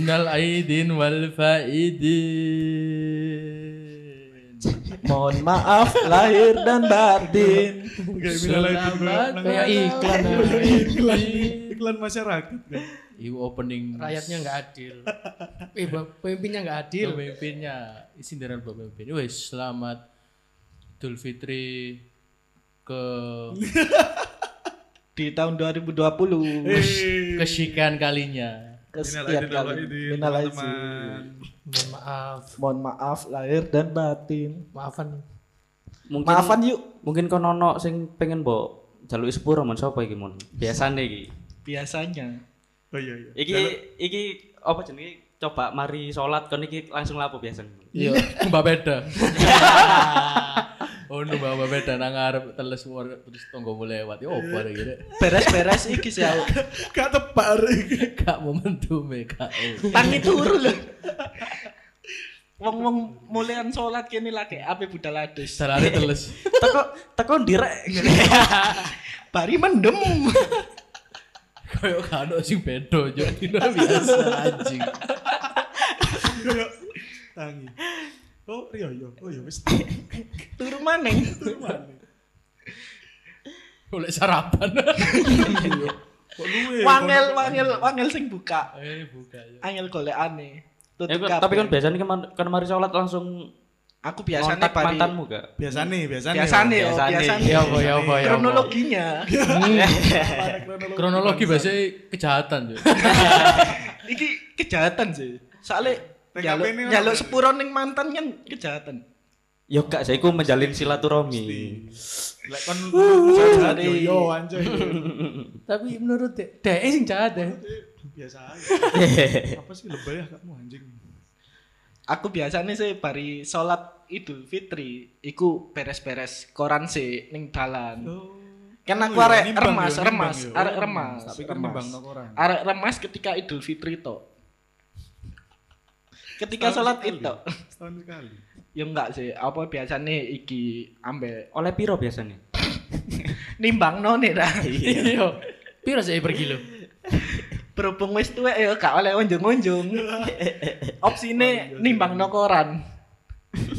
Minal aidin wal faidin. Mohon maaf lahir dan batin. Kayak minal aidin Selamat Kayak iklan. iklan iklan masyarakat. Ibu opening Rakyatnya nggak adil. Eh, pemimpinnya nggak adil. pemimpinnya sindiran buat pemimpin. Wes selamat Idul Fitri ke Di tahun 2020 kesekian kalinya. Minal kesekian aidin wal kali. faidin, Minal aidin. teman-teman. Mohon maaf. Mohon maaf lahir dan batin. Maafan. Mungkin Maafan yuk. mungkin kono ono sing pengen mbok jaluk sepuro mon sapa iki mon. Biasane iki. Biasanya. Oh iya iya. Iki iki apa jenenge coba mari salat kon iki langsung lapo biasane. Iya, Mbak Beda. oh, nu Mbak Beda nang ngarep teles war- terus tonggomu lewat. Ya opo ada gitu. Beres-beres iki sih aku. Gak tepat iki. Kak momentum ya, Kak. Oh. Tangi turu lho. Wong-wong mulian sholat kene lagi ape budal adus. Salare teles. Teko teko ndirek. Bari mendem. Kayak kado sing bedo jo. Dino biasa anjing. Tangi. Oh iya iya. Oh iya wis. Turu maneng. Oleh sarapan. Luwe? Wangel wangel wangel sing buka. Eh buka ya. Angel golekane. Kon- tapi kan biasanya kan kan mari salat langsung aku biasanya ngontak bari mantanmu gak? Biasane, biasane. biasane oh, Biasane. biasane. Ya apa ya apa ya. Kronologinya. Kronologi biasanya kejahatan. Iki kejahatan sih. Soalnya nyaluk ini nyaluk sepuro ning mantan kan kejahatan. Yo gak saya iku menjalin silaturahmi. Lek kon jahat yo yo anjay. Tapi menurut dek, dek sing jahat ya. Biasa aja. Apa sih lebay ya kamu anjing? Aku biasanya sih bari sholat Idul Fitri, iku beres-beres koran sih ning dalan. Kan aku Oh, iya, arek remas, remas, arek Oh, remas. Tapi kan remas. Arek remas ketika Idul Fitri to. Ketika Setahun sholat sekali. itu, Setahun sekali. ya enggak sih. Apa biasanya iki ambek Oleh piro biasanya? nimbang no nih dah. Iya. Piro sih per kilo? Berhubung wis tuwek ya gak oleh unjung-unjung. Opsine nimbang no koran.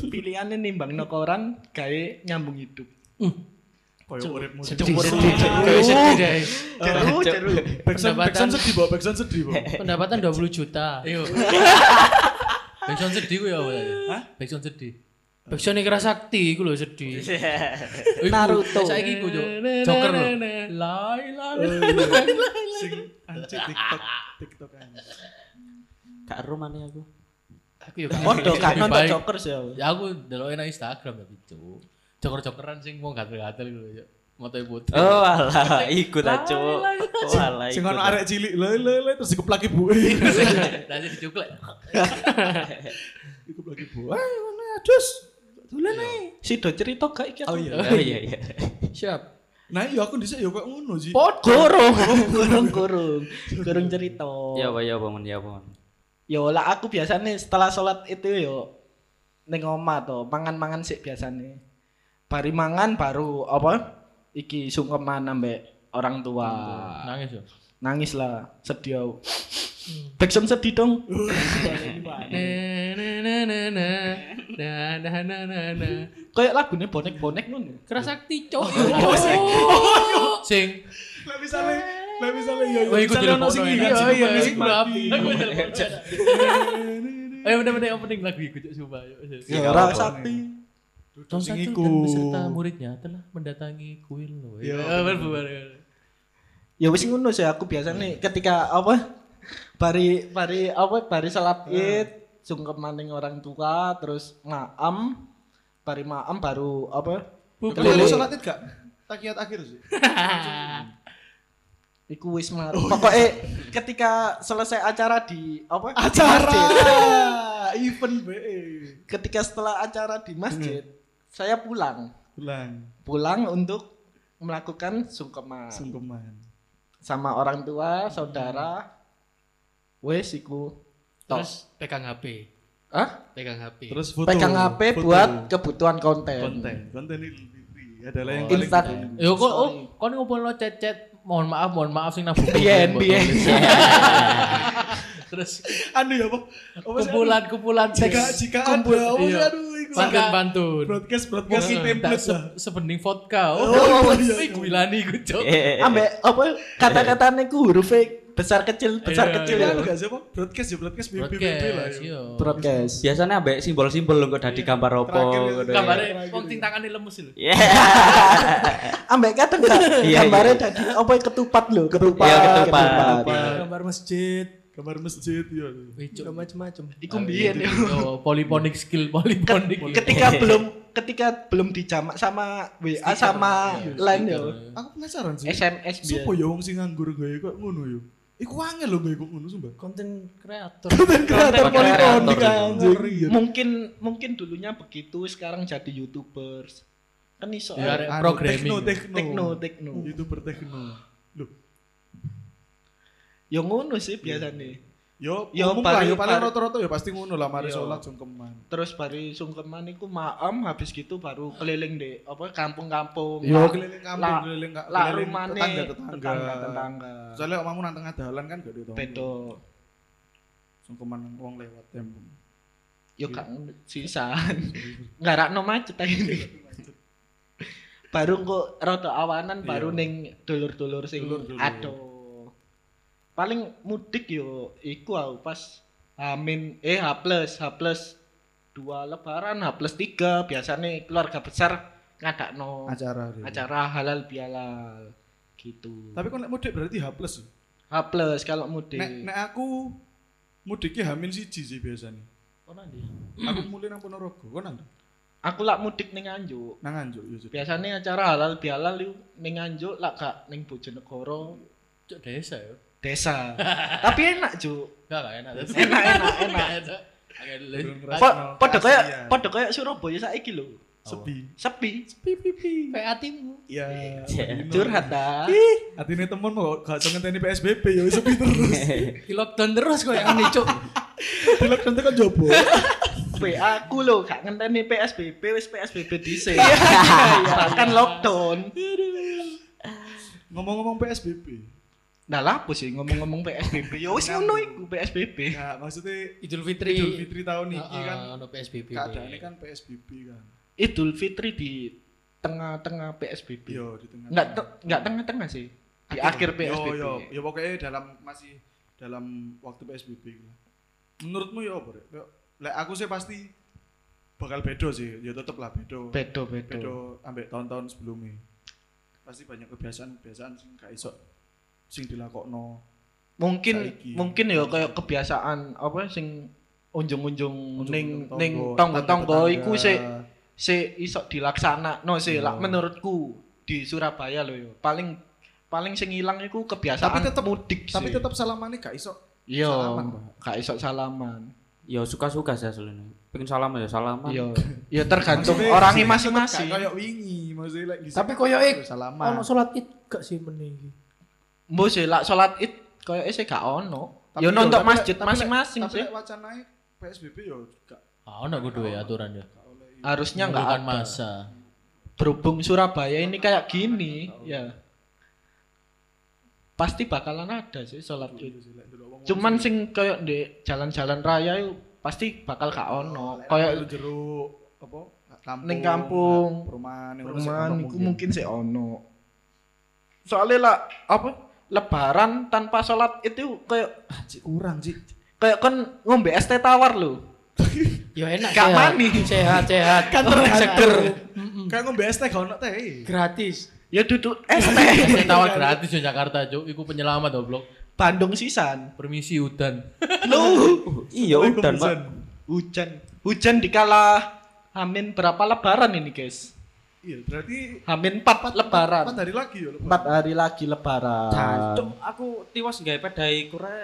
Pilihannya nimbang no koran gawe nyambung hidup. Koyo uripmu. Sedih sedih. Kayak sedih deh. Jeru, jeru. Backsound Pendapatan- sedih. Pendapatan 20 juta. Backsound sedih ku ya apa tadi? Hah? Backsound sedih. Backsound Ikra Sakti iku lho sedih. Oh, iku, Naruto. Saiki ku jo. Joker lho. Lai lai. Sing anjing TikTok, TikTok anjing. Gak ero maneh aku. Aku yo gak Podo gak nonton. Joker sih. aku. Ya aku delok nang Instagram tapi cu. Joker-jokeran sing mau gatel-gatel gitu ya. Motoe putih. Oh alah, ikut aja. Oh alah. Sing ikut. ono arek cilik, le le le terus dikeplak ibu. Nanti dicuklek. Dikeplak ibu. Ah, mana adus? Dolan ae. Si do cerita gak iki? Oh iya. Oh iya iya. Siap. Nah, iya aku dhisik ya kok ngono sih. Kurung, kurung, kurung, kurung cerita. Ya apa ya apa mon ya apa. Yo lah aku biasanya setelah sholat itu yo neng omah to, mangan-mangan sih biasanya. Bari mangan baru apa? iki sungkeman ambek orang tua. Nangis yo. Nangis lah, sedih aku. Hmm. Backsound sedih dong. Kayak lagunya bonek-bonek nun. Kerasa iya. cok oh, iya, Sing. Lah bisa le, lah bisa le yo. Iya, Wah, ikut telepon sing iki. Iya, musik berapi. Ayo bener-bener opening lagu iku cuk coba Ya ora sakti. Tahun Sing satu iku. dan beserta muridnya telah mendatangi kuil. Iya. Ya, bener. Ya wis ngono sih aku biasanya ketika apa? Bari bari apa? Bari salat Id, sungkeman ning orang tua, terus maam, bari maam baru apa? Lu sholat id gak? Takiyat akhir sih. Iku wis mar. Pokoknya ketika selesai acara di apa? di Acara masjid. event be. Ketika setelah acara di masjid, saya pulang. Ulang Pulang untuk melakukan sungkeman sungkeman. sama orang tua, saudara. Wes iku. Terus pegang HP. Hah? Pegang HP. Terus foto. Pegang HP foto. buat kebutuhan konten. konten. Konten ini adalah yang Insta paling Yo kok oh, kon ngumpul lo chat-chat mohon maaf mohon maaf sing nabung. Biyen, biyen. Terus Anu ya apa? Anu? kumpulan-kumpulan Jika teks jika kumpul- ada, apa iya. aduh, iku broadcast broadcast Mungkin template se- sebening vodka. Oh, Oh, iya, iya. Gulani gue cok. Eh, Ambek apa kata-katanya ku huruf besar kecil besar Iya, kecil Iya, ya. anu gak sih apa? Broadcast ya broadcast BB BB lah. Broadcast, ya. iya. Broadcast. Biasanya ambek simbol-simbol lho kok dadi gambar opo Terakhir wong ini. ting tangane lemes lho. Iya. Ambek kadang gak Iya, iya. tadi apa ketupat lho, ketupat. Iya, ketupat. Gambar masjid, gambar masjid ya. Udah macem-macem. Iku mbiyen ya. Yo, polyphonic skill polyphonic. Ketika belum ketika belum dijamak sama WA sama lain ya. Aku penasaran sih. SMS biyen. Sopo ya wong sing nganggur gawe kok ngono yo. Iku angel lho gawe kok ngono sumpah. Konten kreator. Konten kreator poliponik anjing. Iya. Mungkin mungkin dulunya begitu, sekarang jadi YouTubers. Kan iso. Ya, programming. Tekno, tekno. Tekno, tekno. YouTuber tekno. Loh, Ya ngono sih biasanya. yo Yo, umum lah, yo paling rata-rata ya pasti ngono lah mari Yo. sholat sungkeman. Terus bari sungkeman iku maam habis gitu baru keliling deh apa kampung-kampung. Yo keliling kampung, lah- keliling lah keliling rumane tetangga-tetangga. tetangga-tetangga. Soalnya omamu nang tengah dalan kan gak ada Bedo. Sungkeman wong lewat tembung. Yo gak sisan. Ngarakno macet aja ini. baru kok rada awanan baru Iya. ning dulur-dulur sing adoh. Paling mudik yo iku aku pas Amin eh H plus H plus dua lebaran H plus tiga biasanya keluarga besar ngadakno Acara. dia. acara halal bihalal gitu. Tapi kok nek mudik berarti H plus. ya? H plus kalau mudik. Nek nek aku mudiknya hamin siji sih biasanya. Oh, nanti. Aku mulai nang Ponorogo, kok nang Aku lak mudik ning Nganjuk. nang Anjuk yo. Jud. Biasanya acara halal bihalal yuk ning Nganjuk lak gak ning Bojonegoro Cok desa ya. Desa. Tapi enak, Juk. Enggak lah enak. Enak, enak, enak. Podo Kasihan. kayak podo kayak Surabaya saiki lho. Sepi. Sepi. PA timmu. Iya. Curhat dah. Atine temen mau gak iso ngenteni PSBB ya sepi terus. Di lockdown terus kok yang ini cok. Di lockdown tekan jobo. WA aku lho gak ngenteni PSBB wis PSBB dhisik. Bahkan lockdown. Ngomong-ngomong PSBB. Nah lapo sih ngomong-ngomong PSBB. Ya wis ngono iku PSBB. Nah, maksudnya Idul Fitri. Idul Fitri tahun ini kan ono PSBB. keadaannya kan PSBB kan. Idul Fitri di tengah-tengah PSBB. Yo di tengah. Enggak te- enggak tengah-tengah sih. Di akhir PSBB. Yo yo, yo pokoknya dalam masih dalam waktu PSBB gitu. Menurutmu ya apa? Rek? Yo, Lek aku sih pasti bakal bedo sih. Ya tetep lah bedo. Bedo bedo. Bedo ambek tahun-tahun sebelumnya. Pasti banyak kebiasaan-kebiasaan sing gak iso sing dilakokno. Mungkin Saiki. mungkin ya kayak kebiasaan apa sing unjung-unjung ning ning tetangga. iku sih si iso dilaksana no sih Iya. lah menurutku di Surabaya loh yo paling paling sing ilang iku kebiasaan Tapi tetep- mudik Tapi sih. tetap salamannya gak iso. iya salaman, gak iso salaman Ya suka-suka sih aslinya. Pengen salam ya salaman. iya ya tergantung orangnya tetep masing-masing Kayak wingi, maksudnya like, Tapi koyo ik salaman. ono salat id gak sih meneh. Mbok sih lak salat id koyo sih gak ono. Tapi ya yo, nonton tapi lek- masjid tapi masing-masing tapi sih. lek wacananya PSBB yo gak Ah, ono kudu ya aturan ya. oleh harusnya nggak Bukan ada. masa. berhubung Surabaya ini kayak gini ya. Pasti bakalan ada sih sholat id. Wong-wong cuman sing- kayak di jalan-jalan raya itu pasti bakal gak ono. lek kayak lu jeruk apa kampung Ning kampung, perumahan perumahan ono mungkin. sih ono. Soalnya lah apa lebaran tanpa sholat itu kayak Ah, Cik, kurang sih kayak kan ngombe es teh tawar lo Ya enak Gak mani. Sehat sehat. kan Oh, tergantung seger. kayak ngombe es teh gak ono teh Gratis. ya duduk es teh tawar gratis di Jakarta, Cuk. Iku penyelamat goblok. Bandung sisan Permisi udan. lu Iya udan, Pak. hujan hujan dikala Hamin berapa lebaran ini guys iya berarti Hamin 4 lebaran empat hari lagi ya lebaran. empat hari lagi lebaran Cuk, aku tiwas gawe pedai kure.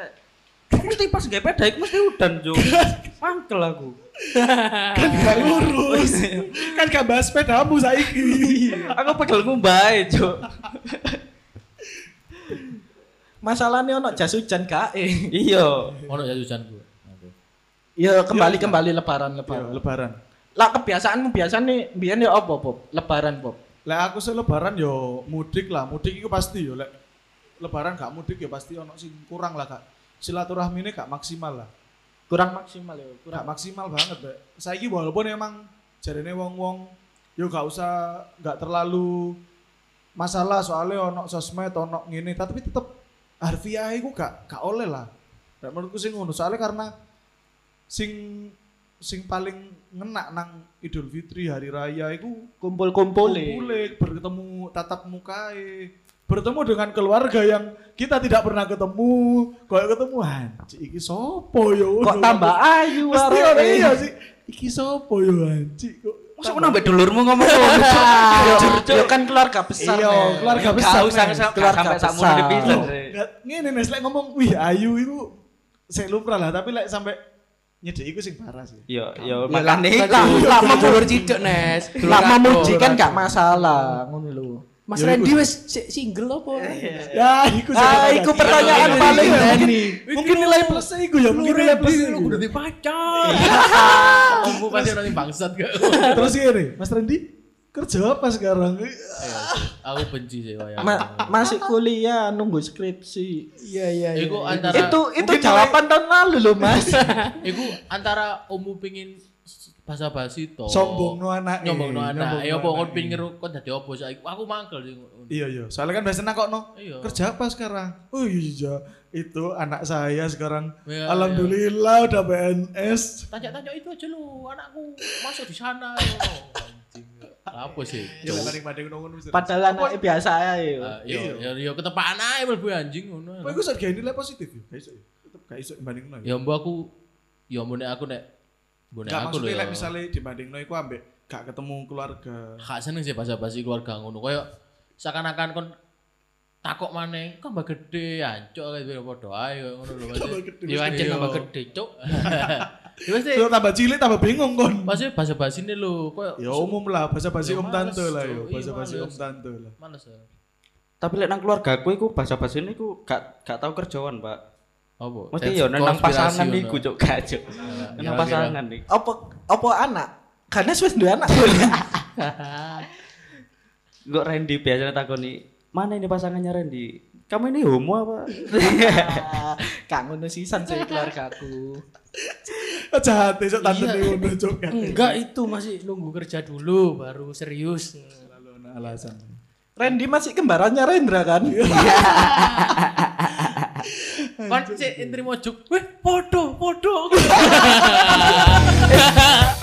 Mesti pas gawe pedai aku mesti udan, Cuk. Mangkel aku. kan gak lurus kan gak bahas sepedamu saiki Aku pegel ngumbahe, Cuk. masalahnya ono jas hujan gak eh Iya. Ono ya hujan gua. Oke. ya kembali kembali lebaran Iya, lebaran lebaran lah kebiasaanmu biasa nih biar ya apa Bob lebaran Bob lek aku sih lebaran yo mudik lah mudik itu pasti yo lek lebaran gak mudik ya pasti ono sing kurang lah kak silaturahmine gak maksimal lah. kurang maksimal ya Gak kurang maksimal banget, Mbak. Saiki walaupun emang jarene wong-wong yo gak usah gak terlalu masalah soalnya ono sosmed ono ngene tapi tetep harfiah iku gak gak oleh lah. Nek menurutku sing ngono soalnya karena sing sing paling ngena nang Idul Fitri hari raya iku kumpul-kumpul. kumpule bertemu tatap mukae bertemu dengan keluarga yang kita tidak pernah ketemu. Kok ketemu? Anjing iki sopo yo? Kok tambah ayu mesti ora iya sih. Iki sopo yo anjing? Kok Masa mau nambah dulurmu ngomong. Ngono. Ya kan keluarga besar. Iya, keluarga besar, men. usah Keluarga sampai sak besar. mulu dipisan. Nggak, ngene Nes lek ngomong wih ayu iku saya lumrah lah. Tapi lek sampai nyedek iku sing parah sih Yo Ya, yo makane lah, iku. lah, Lama dulur ciduk Nes. Kantor. memuji kan gak masalah ngono lho. Mas Ya, Randy wis si- single apa? ya iku Ah, iku pertanyaan Iya, paling iya, mungkin, nilai plusnya iku ya mungkin nilai plusnya iku udah di pacar. Kamu pasti orang yang bangsat gak? terus ini Mas Randy kerja apa sekarang Aku benci sih wayang. Ma- masih kuliah nunggu skripsi. Iya iya iya. Iku antara Itu itu jawaban tahun lalu loh, Mas. Iku antara omu pingin bahasa basi to. sombong no anak Nyombong no anak. Ya apa kon pingin ngeru kon dadi opo saiki? Aku mangkel sih. iya iya soalnya kan biasanya kok no Iya. kerja apa sekarang oh iya itu anak saya sekarang Iya, alhamdulillah udah PNS Tanya-tanya itu aja lu, anakku masuk di sana. Apa sih? ya banding banding nongol Padahal anaknya biasa ya. Ah, Yo yo yo ketepaan ae mlebu anjing ngono. Kok iku sok gawe nilai positif ya? Gak iso ya? Tetep gak iso banding no Ya mbok aku ya mbok nek aku nek mbok nek Gak aku lho. maksudnya ya. lek misalnya dibanding no iku ambek gak ketemu keluarga. Gak seneng sih bahasa basi keluarga ngono. Kayak seakan-akan kon takok maneh tambah gede ancuk kayak padha ae ngono lho. Yo ancen Iya. tambah gede, Cuk. Ya. Terus tambah cilik tambah bingung kon. Pasti bahasa basi ini lho koyo Ya umum lah, bahasa basi Ya om tante lah yo, bahasa basi om tante lah. males ya. Tapi lek nang keluarga aku iku bahasa-bahasa ini ku gak gak tau kerjaan, Pak. Apa? Mesti yo nang konspirasi pasangan iku, Cuk, gak, Cuk. ya, Nang kira. pasangan nih. Apa apa anak? Karena wis duwe anak. Kok Randy biasanya takoni, "Mana ini pasangannya Randy?" Kamu ini homo apa? Kak ngono sisan sih keluargaku. Jahat sok tante Iya. ngono cuk. Enggak itu masih nunggu kerja dulu baru serius. Lalu ana alasan. Randy masih kembarannya Rendra kan? Kon sik ntrimo juk. Weh, podo, podo.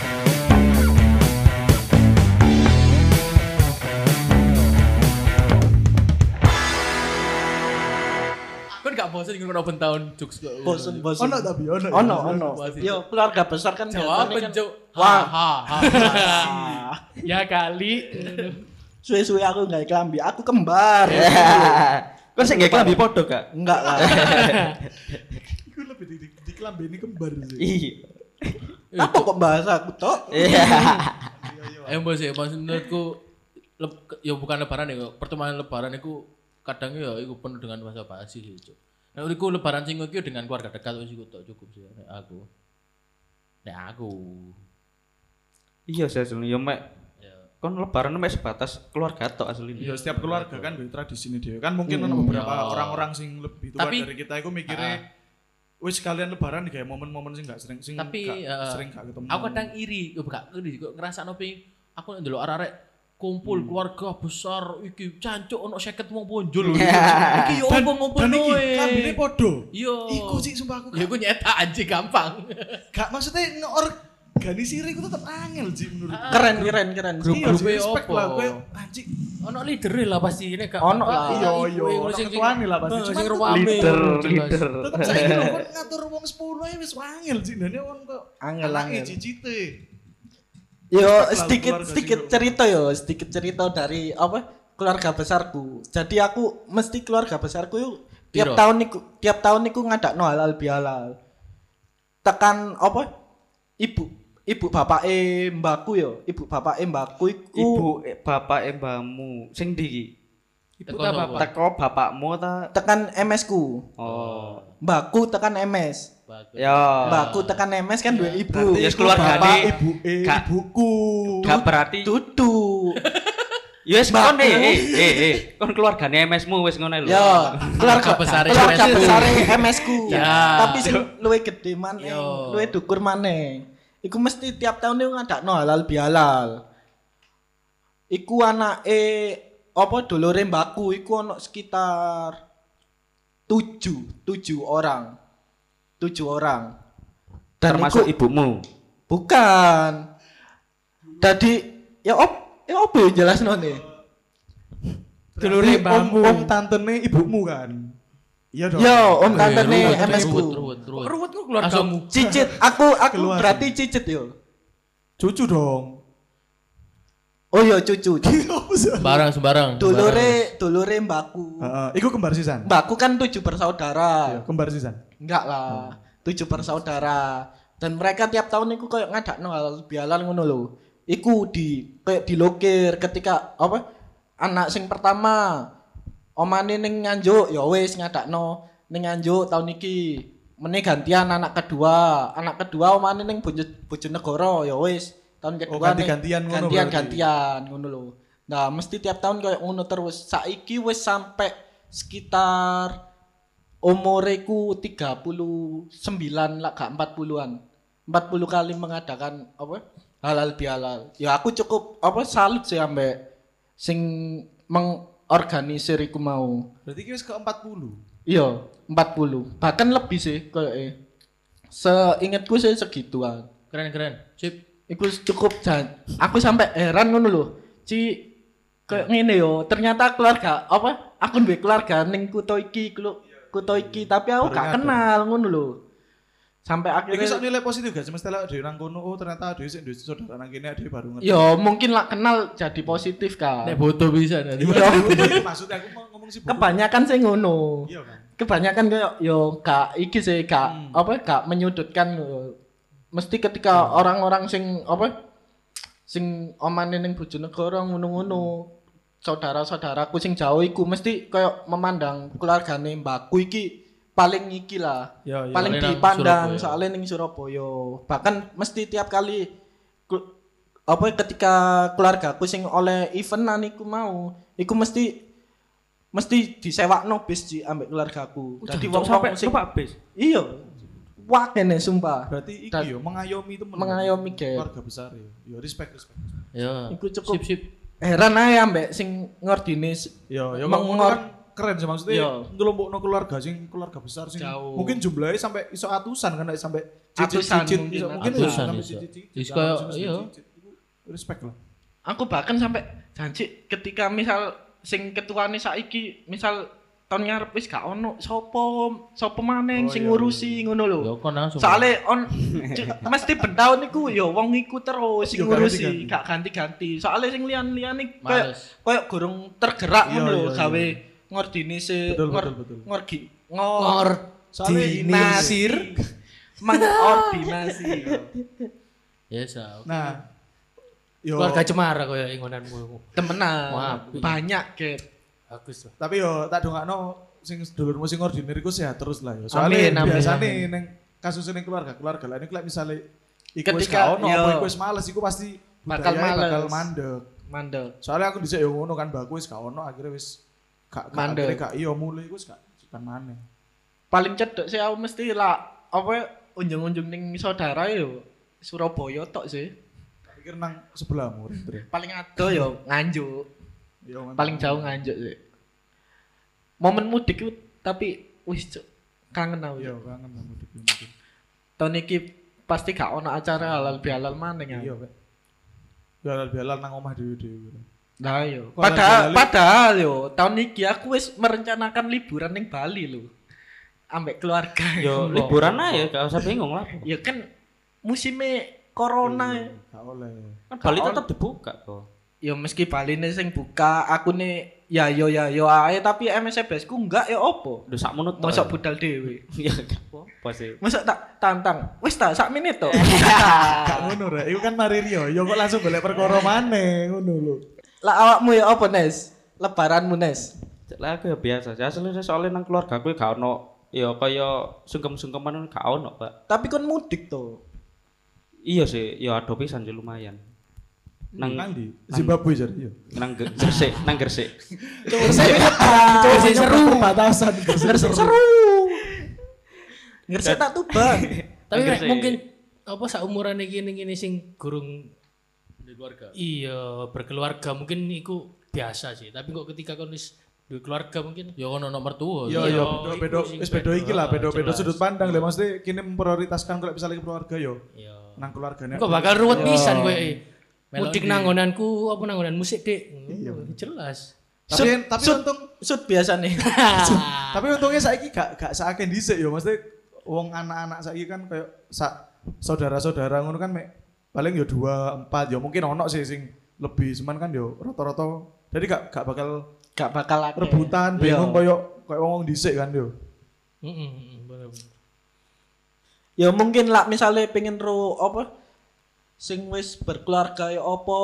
Bosan ngono open tahun juk. bosen bosen. Ono tapi ono. Ono ono. Yo keluarga besar kan Jawab biasanya kan juk. Wah. ha ha. Ah, Ya kali. suwe-suwe aku nggak kelambi, aku kembar. Kok sing gak kelambi podo gak? Enggak lah. Iku lebih di, di, di kelambini kembar sih. Iya. Apa kok bahasa aku tok? Iya. Eh mbok sih maksud menurutku ya bukan lebaran ya, pertemuan lebaran itu kadang ya iku penuh dengan bahasa basi sih, Cuk. Nek iku lebaran sing iki dengan keluarga dekat wis tok cukup sih nek aku. Nek aku. Iya, saya asli yo mek kon lebaran mek sebatas keluarga tok asli. Ya setiap keluarga kan duwe tradisi ini dia. Kan mungkin ono beberapa Ya. orang-orang sing lebih tua Tapi- dari kita iku mikirnya wis kalian lebaran kayak momen-momen sing gak sering sing Tapi gak eh, sering gak ketemu. aku kadang iri, yo gak iri ngrasakno ping aku ndelok arek-arek kumpul keluarga besar iki cancuk ono 50 wong ponjol lho. Iki yo opo iki noe. klambine podo. Iya. Iku sih sumpah aku Ya iku nyetak anjing gampang. gak maksudnya ngeorganisir iku tetep angel sih menurut. Keren keren keren. Grup- grupe sih, respect opo? lah gue anjing. Ono leader lah pasti ini gak Ono lah. Iya, iya, ono ketuane lah pasti. Eh, rame. Leader, leader. Tetep saiki lho ngatur wong 10 ae wis angel sih. Dene wong kok Angel, angel. cicite. Yo sedikit sedikit cerita yo, sedikit cerita dari apa keluarga besarku. Jadi aku mesti keluarga besarku yuk tiap Piro? tahun niku tiap tahun niku ngadakno halal bihalal. Tekan apa? Ibu ibu bapak e mbakku yo, ibu bapak e mbakku iku Ibu eh, bapak eh, mbahmu sing ndi iki? Ibu. Teko bapakmu ta? tekan MS ku. Oh. Mbakku tekan MS. Ya. Mbakku tekan MS kan dua ibu. Berarti Iku keluarga bapak, nih, ibu, gak- ibuku. Gak berarti. Ya wis kon eh eh eh kon keluargane MS-mu wis ngono lho. Yo, keluarga besar keluarga MS ku. besar MS ku. Ya. Tapi sing luwih gede maneh, luwih dukur maneh. Iku mesti tiap tahun itu ngadakno halal bihalal. Iku anake apa dulure mbakku iku ono sekitar tujuh, tujuh orang. Tujuh orang. Dan termasuk iku, ibumu. bukan. Tadi ya op, ya op ya jelasno nih. Dulure om, om tantene ibumu kan. Iya dong. Yo, om tante nih MS ku. ruwet, ruwet, keluargamu. Langsung Cicit, aku aku Keluar. berarti cicit yo. Cucu dong. Oh iya cucu. sembarang sembarang. Dulure dulure mbakku. Heeh, iku kembar sisan. Mbakku kan tujuh Iya, bersaudara. kembar sisan. Enggak lah. Tujuh bersaudara. Dan mereka tiap tahun iku kayak ngadakno halal bihalal ngono lho. Iku di kayak dilokir ketika apa? Anak sing pertama omane ning Nganjuk ya wis ngadakno ning Nganjuk tahun iki. Meneh gantian anak kedua. Anak kedua omane ning Bojo- Bojonegoro ya wis. Tahun kedua Oh, ning- ganti-gantian ngono gantian gantian ngono lho. Nah, mesti tiap tahun kayak ngono terus. Saiki wis sampai sekitar umureku 39 lah gak 40-an. 40 kali mengadakan apa? Halal bihalal. Ya aku cukup apa salut sih ambek sing mengorganisir iku mau. Berarti wis ke 40. Iya, 40. Bahkan lebih sih kayaknya. Seingatku sih segituan. Keren keren. Sip. Iku cukup jan. Aku sampai heran ngono lho. Ci kayak ngene yo, ternyata keluarga apa? Aku duwe keluarga ning kutha iki, klu- kutha iki, tapi aku Baru gak kenal ngono lho. Sampai Iki sok akhirnya nilai positif gak semesta lah dhewe nang kono oh ternyata dhewe sik duwe saudara nang kene dhewe baru ngerti. yo mungkin lah kenal jadi positif kan. Nek foto bisa nanti. Maksudnya aku mau ngomong sih. Kebanyakan sih ngono. Iya kan. Kebanyakan kayak yo gak iki sih gak apa gak menyudutkan. Mesti ketika orang-orang sing apa sing omane ning Bojonegoro ngono-ngono saudara-saudaraku sing jauh iku mesti kayak memandang keluargane mbakku iki paling iki lah. Ya, ya. paling dipandang Surabaya. soalnya ning Surabaya. Bahkan mesti tiap kali apa ketika keluargaku sing oleh eventan iku mau, iku mesti mesti disewakno bis di ambek keluargaku. Dadi wong sampai sing bis. iya. Wah kene sumpah. Berarti iki Dan- yo mengayomi temen. mengayomi ge. keluarga besar yo. Yo respect respect. Ya. Iku cukup- Sip sip. Heran ae ambek sing ngordine s- Yo yo Mengor- kan keren sih maksudnya Yo. ngelompokno keluarga sing keluarga besar sing Jauh. mungkin jumlahnya sampai iso atusan kan nek sampai Atusan cicit-cicit mungkin, iso mungkin atusan iso sampai iya. cicit. Iku Respect lah. aku bahkan sampai janji ketika misal sing ketuane saiki misal tahun ngarep wis gak ono sopo sopo maneng Oh, sing iya, ngurusi ngono lho. Ya kon langsung. Soale on mesti bentahun iku ya wong iku terus sing ngurusi, gak ganti-ganti. Soale sing liyan-liyane koyo Males. koyo gurung tergerak Iya, ngono lho iya, iya. gawe ngordinisi Betul, ngor betul, betul. ngorgi ngor dinasir mengordinasi. Ya sa. Nah, yo Keluarga cemara koyo ingonanmu. Temenan. Wah, banyak ket. Bagus tapi yo tak dongakno sing dulurmu sing ordinir iku sehat terus lah yo. Amin, Soalnya amin, biasane amin. ning kasus ning keluarga keluarga lain iku lek misale iku wis Ketika- gak ono apa iku wis males iku pasti Bakal males. bakal mandek. Mandek. Soalnya aku dhisik yo ngono kan baku wis gak ono akhirnya wis gak Mandek. akhirnya gak iya mulai iku wis gak kan maneh. Paling cedek sih aku mesti lah apa unjung-unjung ning saudara yo Surabaya tok sih. Pikir nang sebelahmu. Paling ado yo nganjuk. Paling jauh nganjuk sih. Momen mudik itu tapi wis kangen aku. Cuk. kangen mudik mudik. Tahun iki pasti gak ono acara halal bihalal maning ya. Iya, Pak. Bialan-bialan nang omah dhewe-dhewe. Nah yo. Padahal padahal yo tahun iki aku wis merencanakan liburan ning Bali lho. Ambek keluarga. Yo liburan aja gak usah bingung lah. Ya kan musimnya corona. Iya, Gak oleh. Kan Bali tetap dibuka kok. Ya meski Bali nih sing buka, aku nih ya yo ya yo ae tapi MSBS ku enggak ya opo. Udah sak menut. Mosok budal dewe. Ya apa sih. Masa tak tantang. Wis tak sak menit to. Gak ngono rek. Iku kan mari Rio. Yo kok langsung golek perkara maneh ngono lho. Lah awakmu ya apa Nes? Lebaranmu Nes? Lah aku ya biasa. aja. Asline soalnya nang keluarga aku gak ono ya kaya sungkem-sungkeman gak ono, Pak. Tapi kon mudik to. Iya sih, ya ada pisan sih lumayan. Nang Nang di Zimbabwe jar. Iya. nang Gresik, nang Gresik. Gresik seru perbatasan Gresik seru. Ngerti tak tuban. Tapi mungkin apa saumuran iki ning ngene sing gurung keluarga. iya berkeluarga mungkin iku biasa sih. Tapi kok ketika kon wis duwe keluarga mungkin Ya ono nomor tua. Yo Iya, yo iku bedo wis bedo iki lah, bedo bedo sudut pandang lah mesti kini memprioritaskan kalau misalnya keluarga yo. iya. Nang keluarganya. Kok bakal ruwet pisan kowe. Mudik di- nanggonanku apa nanggonan musik, Dik. Iya, jelas. Tapi tapi Sud- untung Sud biasa nih. tapi untungnya saiki gak gak seaken dhisik yo, mesti wong anak-anak saiki kan kayak sa, saudara-saudara ngono kan mek paling yo dua empat yo mungkin ono sih sing lebih cuman kan yo rata-rata jadi gak gak bakal Gak bakal akeh. rebutan Iya. bingung koyo koyo wong dhisik kan yo. Heeh, bener-bener. Ya mungkin lah misalnya pengen ro apa sing wis berkeluarga ya apa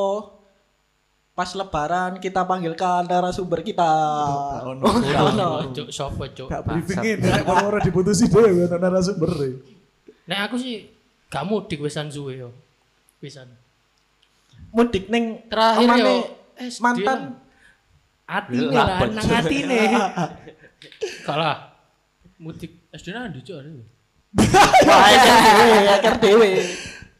pas lebaran kita panggilkan narasumber kita. Gak ono. Oh, ono. Cuk, sopo, Cuk? Gak briefingin nek ora diputusi dhewe untuk narasumber. e. Nek aku sih gak mudik wisan suwe yo. Wisan. Mudik ning Terakhir yo mantan Atine Lah, nang atine. Kalah. Mudik SD nanti cok. ada. akar dewe.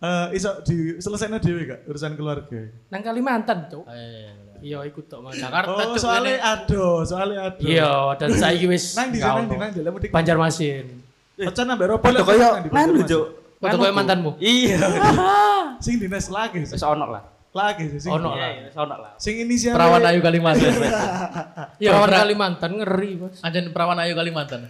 Eh iso di selesainya dhewe gak urusan keluarga. nang Kalimantan, Cuk. Eh, Iya, ikut tok Mang. Jakarta Oh, soalnya ini. ado, soalnya ado. Iya, dan saiki wis Nang di sana di nang di mudik. Banjarmasin. Pecah nambah ropo Padha koyo nganu, Cuk. Foto kowe mantanmu. Iya. Sing dinas lagi sih. Wis ono lah. Lagi sih sing. Ono Iya, lah. iya, wis ono lah. Sing inisialnya Perawan Ayu Kalimantan. Ya, perawan Kalimantan ngeri, Bos. Ada perawan Ayu Kalimantan.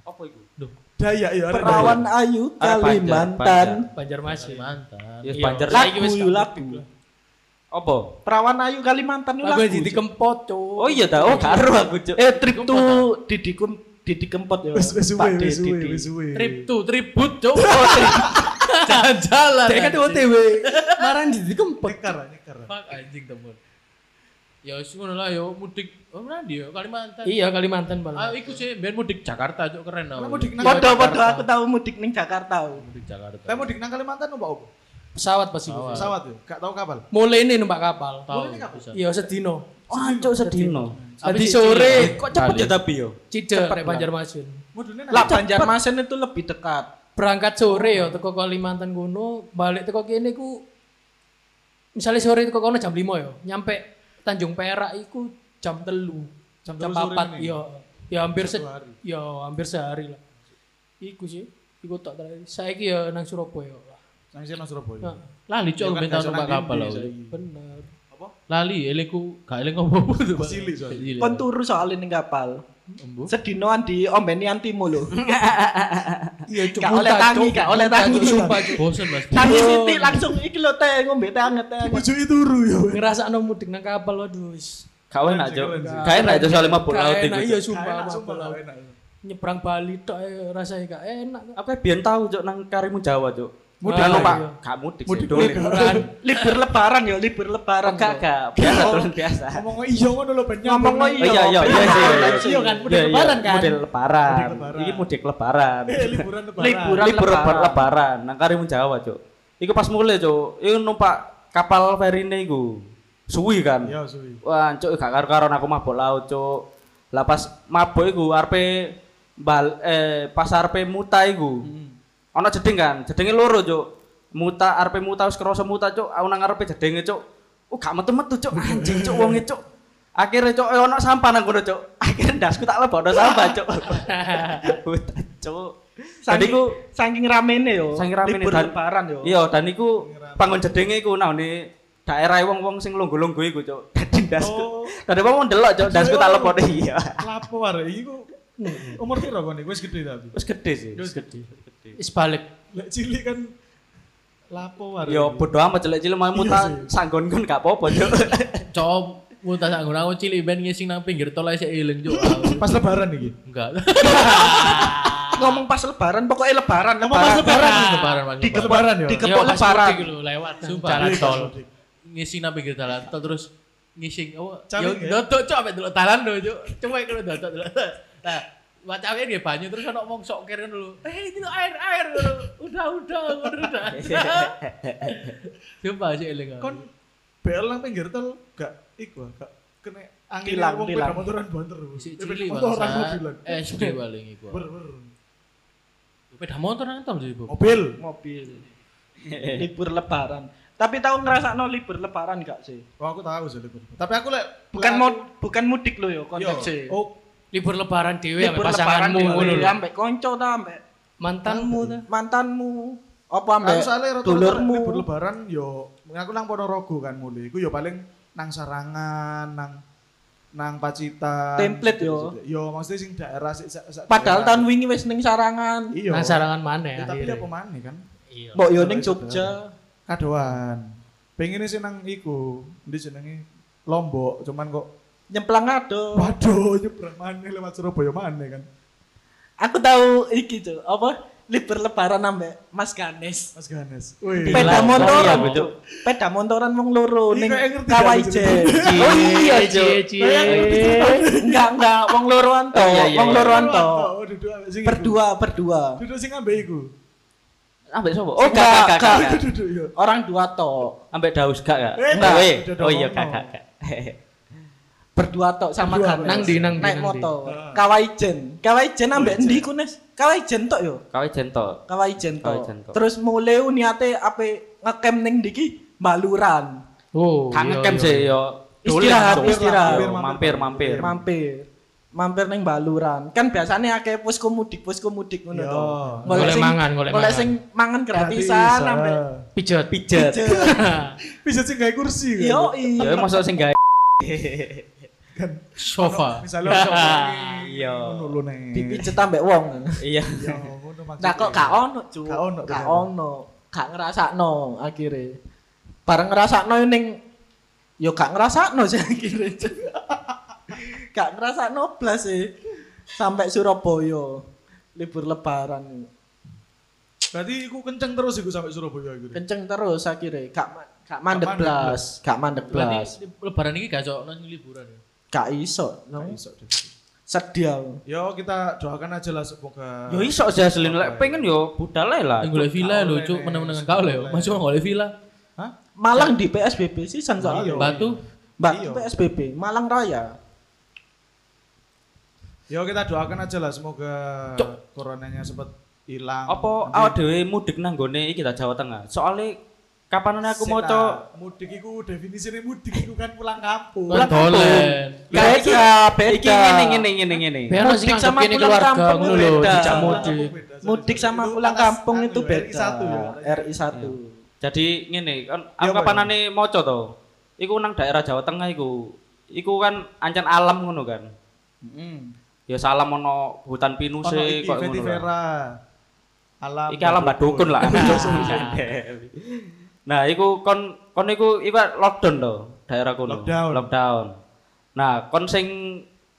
Apa iku? Duh, Dayak ya. Perawan Ayu Kalimantan. Banjarmasin. Kalimantan. Ya Iya, Banjar. saiki Lagu gak lagu. Apa? Perawan Ayu Kalimantan itu Lagu lagu. jadi kempot, Cuk. Oh iya ta, oh karo aku, Cuk. Eh trip to Didi Kum Didi Kempot ya. Wis wis Pak suwe, wis Didi. suwe, wis suwe. Trip tuh, tribut cok. Jalan-jalan. Dia kan. OTW. Marah jadi kempot. Nekar, nekar. Fuck anjing temen. Ya wis ngono lah yo mudik. Oh nanti yo Kalimantan. Iya, Kalimantan Ah, malah. iku sih biar mudik Jakarta cok keren tau. Lah mudik nang podo aku tahu mudik ning Jakarta. Mudik Jakarta. Lah mudik nang Kalimantan opo opo? Pesawat pasti. Pesawat. Pesawat yo, gak tahu kapal. Mulai ini numpak kapal. nih, bisa. Iya, sedino. Oh, Cuk sedino. Tadi Tapi sore Kok cepet ya tapi yo? Cidek nek Banjarmasin. Mudune nang Lah Banjarmasin itu lebih dekat. Berangkat sore ya teko Kalimantan kono, balik teko kene ku misalnya sore teko kono jam 5 ya, nyampe Tanjung Perak iku jam telu, Jam jam papat ini? ya, ya hampir se Satu hari. ya hampir sehari lah. Iku sih, iku tak terakhir. Saiki ya nang Surabaya lah. nang sini Surabaya. Nah, Lali cok Ya kan, minta gak numpak kapal nang lah. bener. Apa? Lali eleku gak eling apa-apa tuh. Pak. Cilik soalnya. Cilik. Kon turu soalnya ning kapal. Sedinoan di ombeni antimu lho. Iya, Gak oleh tangi, gak oleh tangi. Sumpah, Cuk. Bosen Mas. Tangi siti langsung iki lho teh ngombe teh anget teh. Bujuk turu yo. Ngerasakno mudik nang kapal waduh wis. Kau enak, Cuk. Gak enak itu soalnya mabuk Gak laut enak, iku. Iya Cuk. sumpah mabuk laut. enak. Nyebrang Bali tok ae rasanya gak enak. Aku biyen tahu, Cuk, nang karimun Jawa, Cuk. Mudik. Mudik numpak, Iya. gak mudik Mudik. Liburan. Libur lebaran ya, libur lebaran. Gak, gak. Biasa, dolen biasa. Ngomong iya ngono lho ben Ngomong iya. Oh iya, iya, iya, iya, iya. Iya kan, mudik Iya, iya. lebaran kan? Mudik lebaran. Iki mudik lebaran. Eh, liburan lebaran. Liburan. libur lebaran. lebaran nang karimun Jawa, Cuk. Iku pas mulai, Cuk. Iku numpak kapal ferine iku. Suwi kan. Iya, suwi. Wah, Cuk, gak karo-karon aku mabuk laut, Cuk. Lah pas mabuk iku arepe bal eh pas arepe muta iku. Ana jeding kan, jedenge loro, Cuk. Muta arepe muta wis krasa muta, Cuk. Aku nang arepe jedenge, Cuk. Oh, gak metu-metu, Cuk. Anjing, Cuk, wonge, Cuk. Akhirnya cok, eh, ono sampah nang kono cok. Akhirnya dasku tak lebokno sampah cok. Hutan, cok. Tadi ku saking ramene yo. Saking ramene dan- lebaran yo. Iya, dan iku panggon jedenge iku naone daerah wong-wong sing lungguh-lungguh iku, Cuk. Dadi ndasku. Oh. Dadi wong ndelok, Cuk, ndasku tak lepone iya. Lapo arek iki ku umur piro iki? Wis gede tapi. Wis gede sih. Wis gede. Wis balik. Lek cilik kan lapo arek. Yo bodo amat cilik-cilik mau muta sanggon kon gak apa-apa, Cuk. Cok, muntah sak ngono aku cilik ben ngising nang pinggir tol ae sik eling cok. Pas lebaran iki. Enggak. Ngomong pas lebaran pokoknya lebaran. Ngomong pas lebaran. Lebaran. Di Lebaran. Lebaran yo. di Yo, kepok pas lebaran. lewat jalan tol. Ngising nang pinggir dalan tol terus ngising apa? Cawe Yo nggak? dodok cok ambek delok dalan lho cok. Cuma kalau dodok delok. Nah, Wacawe dia banyu terus ono wong sok kira dulu. Eh itu air air dulu. Udah udah udah udah. Sumpah sih eling. Kon BL nang pinggir tol gak iku gak kena angin Tilang, wong motoran banter. Isi Sepeda cili motoran bangsa. mobilan. SD paling iku. Ber ber. Sepeda motor nang tol sih, Bu. Mobil. mobil libur lebaran tapi tahu ngerasa no libur lebaran gak sih Oh aku tahu sih libur. Tapi aku lek bukan mau bukan mudik lo yo Yo, konteksnya Oh, Libur lebaran dhewe ambek libur lebaran pasanganmu ngono lho. ambek konco ta ambek Mantanmu ta. mantanmu apa ambek dulurmu libur lebaran yo aku nang Ponorogo kan mulai. Iku yo paling nang Sarangan, nang nang Pacitan. Template yo. Yo maksudnya sing daerah sik padahal tahun wingi wis ning sarangan iya. Nang sarangan mana Ya, tapi apa maneh kan? Iya. mbok yo ning Jogja Kadoan. Pengen sih nang iku, ndi jenenge Lombok, cuman kok nyemplang ado waduh nyebrang maneh lewat Surabaya maneh kan. aku tahu iki tuh apa libur lebaran ambek Mas Ganes Mas Ganes. Wih. Peda Gila, motoran, iya, Cuk. Peda motoran wong loro Iya, ning kayak ngerti Kawai gak, Jen. Cie, Oh iya, Cuk. Enggak, enggak, wong loroan to, Iya, iya, wong iya. loroan to. Oh. Berdua, berdua. Duduk sing ambek iku. Ambek sapa? Oh, Oh, gak gak. Orang dua to. Ambek Daus gak gak? Eh, enggak. Oh iya gak gak. Berdua to sama Ganes. Nang di, nang Naik motor. Ah. Kawai Jen. Kawai Jen ambek endi ku, Nes? Kawai Jen tok yo. Kawai jento. Kawai Jen Kawai tok. Jen tok. Terus mulai niate ape ngecamp ning ndiki Baluran. Oh. Kang iya, ngecamp iya. sih yo. Istirahat, istirahat. Mampir mampir. Mampir. Mampir ning Baluran. Kan biasanya akeh posko mudik, posko mudik ngono Yo. to. Golek mangan, golek Golek mangan. sing mangan gratisan ambek Pijet. Pijet. Bisa sing gawe kursi kan. Yo, Yo masuk sing gawe. Kan Sofa. misalnya sofa Iya. ngono nek. dipijet ambek wong. Iya. Nah kok gak ono, Cuk. Gak ono, Gak ono. Gak ngrasakno akhire. Bareng ngrasakno ning yo gak ngrasakno sih akhire. Gak ngrasakno blas sih. Sampai Surabaya libur lebaran. Berarti iku kenceng terus iku sampai Surabaya iku. Kenceng terus akhire. Gak gak mandek blas, gak mandek Berarti blas. lebaran ini gak cocok nang liburan ya. Gak iso, no. Iso deh. Sedih. Yo kita doakan aja lah semoga Yo iso aja selin lek pengen yo budal lah. Golek villa lho, cuk, Nes. meneng-menengan kau lho. Oleh. Masuk golek villa. Hah? Malang di PSBB sih san soalnya. Iya. Batu. Mbak Iya. PSBB, Malang Raya. Yo kita doakan aja lah semoga coronanya sempat hilang. Apa awak dhewe mudik nang gone iki ta Jawa Tengah? Soale kapan aku mau lah, mudik iku definisine mudik iku kan pulang kampung. Pulang dolen. Beda, beda. Iki ngene ngene ngene ngene. Mudik sama pulang keluarga kampung ngono itu lho, beda. dijak mudik. kampung Mudik sama pulang kampung anu itu beda. RI1 ya. RI1. Jadi ngene kan Iya, aku kapanane maca to. Iku nang daerah Jawa Tengah iku. Iku kan ancen alam ngono kan. Ya salam ono hutan Ono pinuse iki kok ngono. Vetivera. Alam. Iki alam Badukun lah. nah, iku kon kon iku iku lockdown to daerah kono. Lockdown. Lockdown. Nah, kon sing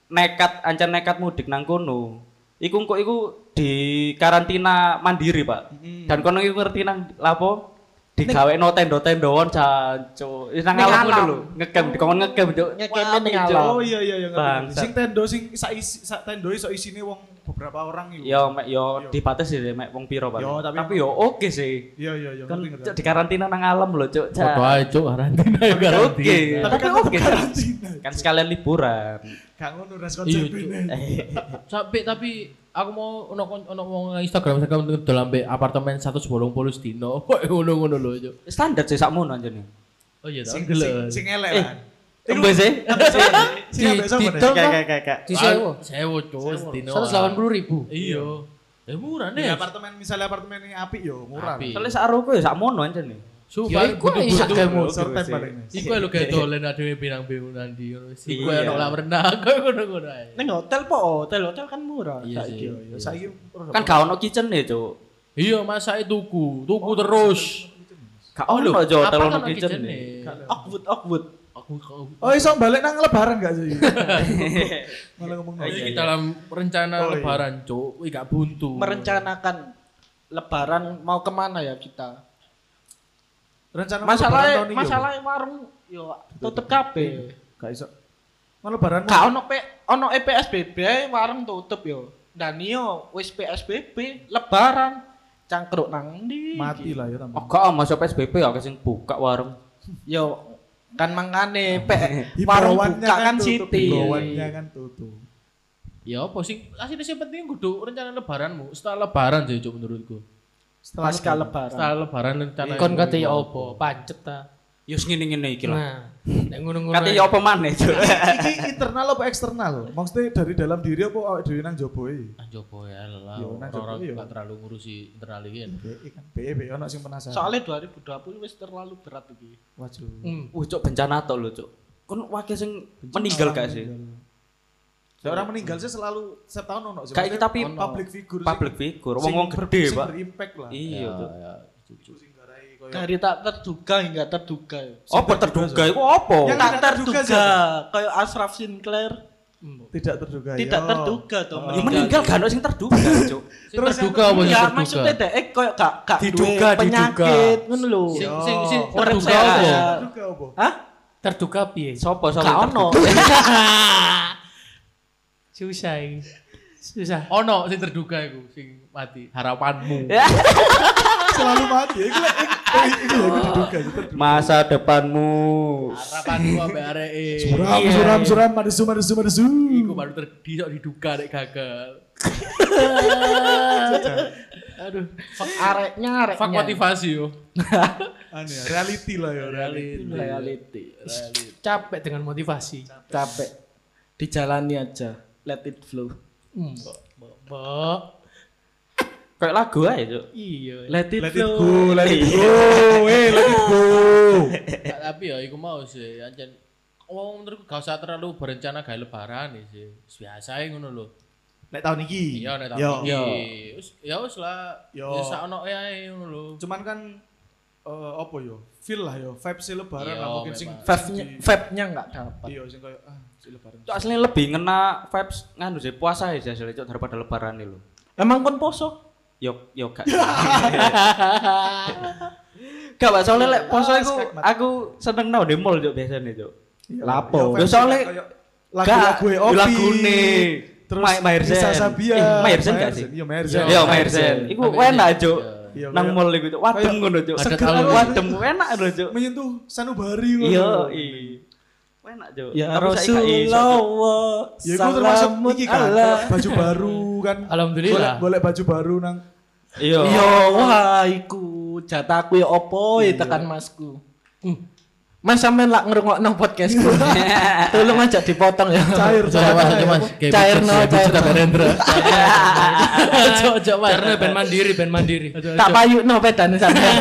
nekat ancen nekat mudik nang kono. Iku kok iku di karantina mandiri, Pak. Dan kono iku ngerti nang lapo? Digawekno tenda-tendoan jancu. Wis nang Ning alam ngono alam. lho. Ngegem dikon ngegem, Cuk. Ngekemnya ning alam. Oh iya iya iya. Bangsat. Sing tendo sing sak isi sak tendo iso isine wong beberapa orang iku. Yo mek yo dibatasi deh mek wong piro, Pak. Yo, tapi tapi yo oke sih. Iya iya iya Kan di karantina nang alam lho, Cuk. Foto aja cuk karantina ya Oke, karantina. Tapi kan oke. karantina. Kan sekalian liburan. Gak ngono res Iya, konsep Cuk. ini. Sampai tapi aku mau ono ono wong Instagram Instagram ambek apartemen 180 dino. Kok ngono-ngono lho cuk. Standar sih sakmono anjene. Oh iya, Sing gelem. sing elek Eh, kan. Embe sih. Sing ambek kan Kayak kayak kayak. di sewa. Sewo cuk dino. Seratus delapan puluh ribu. Iya. Eh murah Di nih. apartemen misalnya apartemen ini api yo murah. Soalnya sakroku ya sakmono anjene. Sumpah Ya, iku ae sak butuh-butuh. Short time paling. Iku lho kayak dolen adewe binang bingung nanti. Iku Iya. ono lah renang kok ngono-ngono ae. Ning hotel po, hotel hotel kan murah. Iya saiki. sih. Yo saiki Kan gak ono kitchen ya, Cuk. Iya, masa tuku, tuku terus. Gak ono jo hotel ono kitchen. Awkward, awkward. Aku aku Oh iso balik nang lebaran gak sih? Malah ngomong Iki dalam rencana Oh, iya. lebaran, Cuk. Wih, gak buntu. Merencanakan lebaran mau ke mana ya kita? Rencana yo. masalahnya warung yo tutup kabeh. Gak iso. Mau lebaran Gak ono P ono E PSBB ae warung tutup yo. Dan yo wis PSBB lebaran cangkruk nang ndi? mati lah ya tambah. Oh, gak masuk PSBB ya sing buka warung. Yo Kan mangkane pek warung buka kan tutup, Siti. himbauannya kan tutup. Ya apa sing asline sing penting kudu rencana lebaranmu. Setelah lebaran sih Cuk menurutku. Pasca lebaran. Setelah lebaran rencana Kon kate ya apa? Pancet ta. Yo ngene-ngene iki lah. Nah, nek ngono-ngono. Kate ya apa maneh, Cuk? Iki internal apa eksternal? Maksudnya dari dalam diri apa awake dhewe nang jopo e? Ah coba ya lah. Nang Orang Jokowi, yo. gak terlalu ngurusi internal iki. kan. BE kan. BE BE ono sing penasaran. Soalnya 2020 wis terlalu berat iki. Waduh. Hmm. Wih, Cuk, bencana tok lho, Cuk. Kon wakil sing meninggal gak sih? Ya orang meninggal sih selalu setahun ono sih. Kayak iki tapi Maksudnya public figure sing- public figure, sing wong-wong ber- gede, sing Pak. berimpact lah. Iya, Ya, Cuk. ya, koyo Dari tak terduga hingga terduga. ya. Apa terduga iku apa? Yang tak tidak terduga, terduga kayak Ashraf Sinclair tidak terduga. tidak terduga tuh Ya meninggal gak ono sing terduga, Cuk. Sing terduga apa sing terduga? maksudnya dek eh koyo gak gak Diduga, duwe penyakit ngono lho. Sing sing sing terduga apa? Terduga apa? Hah? Terduga piye? Sopo sopo Gak ono. Susah iki. Susah. Ono sing terduga iku sing mati. Harapanmu. Selalu mati. Iku lek iku itu terduga. Masa depanmu. Harapanmu ambek areke. Suram suram suram madesu madesu madesu. Iku baru terdisok diduga nek gagal. Aduh, Fak areknya areknya. fak motivasi yo. Aneh, ya, reality lah ya, reality. reality. Capek dengan motivasi. Capek. Dijalani aja. Let it flow. Hmm. Kayak lagu aja, Cuk. Iya. Let it Let it flow. go, let it go, eh, let it go. Nah, tapi ya iku mau sih anjen Wong menurutku gak usah terlalu berencana gawe lebaran nih sih. Biasa ae ngono lho. Nek tahun iki. Iya nek tahun iki. Wis ya wis lah. Yo. Ya sakno ae ngono lho. Cuman kan eh, apa yo? Feel lah yo, vibes lebaran Iya, lah mungkin sing. Vibe-nya vibe-nya enggak dapat. Iya, sing kayak ah, lebaran. Cuk aslinya lebih ngena vibes nganu sih puasa ya sih Cuk daripada lebaran nih lho. Emang kon poso? Yo yo gak. Gak Pak, soalnya lek poso Ah, aku skakmat. aku seneng nang di mall Cuk biasanya Cuk. Lapo? Yo, soalnya- lagu-lagu Opi. lagune. Terus Ma- Maher Zain. Nisa Sabia. Eh, Maher Zain gak sih? Iya, Maher Zain. Yo Maher Maher Zain. Zain. Iku Maher enak. Iya, Nang mall iku Cuk. Wadem ngono Seger alus. Wadem enak lho Cuk. menyentuh sanubari ngono. Iya, iya. Enak. Ya Tapi. Rasulullah. Ya itu termasuk iki kan Allah. baju baru kan. Alhamdulillah. Golek, golek baju baru nang Iya. Yo wah iku jatahku ya opo ya tekan masku. Hmm. Mas sampean lak ngrungokno podcastku. Tolong aja dipotong ya. cair Coba mas, mas. Cair no, ya, cair Beatles no. sama Rendra. Coba coba. Karena band mandiri, band mandiri. Tak payukno pedane sampean.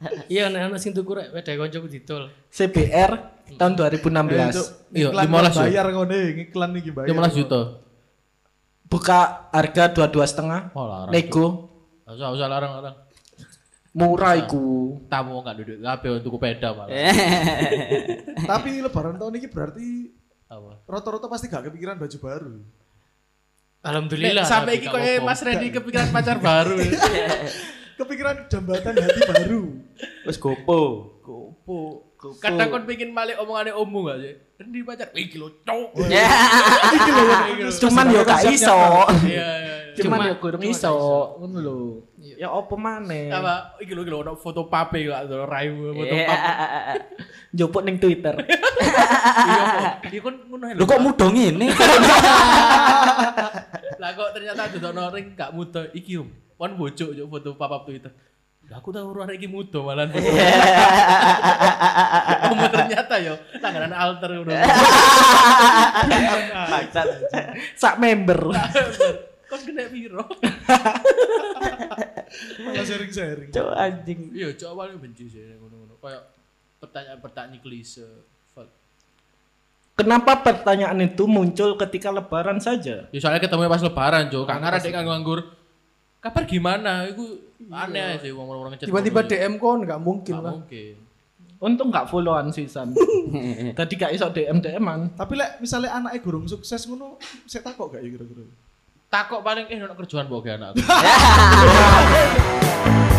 Iya, nek ana sing tuku rek wedhe koncoku didol. CBR tahun 2016. Iya, Iklan 15 ya? bayar ngono iklan iki bayar. 15 juta. Buka harga dua dua setengah. Oh, larang. Nego usah, usah larang-larang. murah iku. Tamu gak duduk kabeh untuk sepeda malah. Tapi lebaran tahun ini berarti Apa? rata-rata pasti gak kepikiran baju baru. Alhamdulillah. sampai iki koyo. Mas Randy kepikiran pacar baru. Kepikiran jambatan hati baru. Wis gopo. Gopo. Kadang kon pengen balik omongane ommu gak sih? Randy pacar, iki lho. Iki lho Cuman yo gak iso. Iya, iya. iya. Cuman Cuma- yo kurang iso. Ngono lho. Ya opo maneh. Apa? Iki lho iki lho ono foto pape gak ada raimu foto Iya. pape. Njupuk ning Twitter. Iya kok. Iya kon ngono ae Lho kok muda ngene? Lah kok ternyata dodono ring gak muda iki om. Kon bocok yo foto papap Twitter. Lah aku tahu urang iki muda malah. Kamu ternyata yo langganan alter ngono. Maksud. Sak member. Kon kena piro? Malah sharing-sharing. Cuk anjing. Iya, cok awalnya benci sih ngono-ngono. Kayak pertanyaan-pertanyaan klise. Kenapa pertanyaan itu muncul ketika lebaran saja? Ya soalnya ketemu pas lebaran, Jo. Kak ngarep dek kanggo nganggur. Kabar gimana? Iku aneh aja sih wong-wong ngechat. Tiba-tiba. DM kon enggak mungkin Nggak lah. mungkin. Untung gak followan sisan. Tadi gak iso DM DM-an. Tapi lek misalnya anaknya gurung sukses ngono, saya takut gak ya kira-kira? Takok paling eh ono kerjaan mbok ge anakku.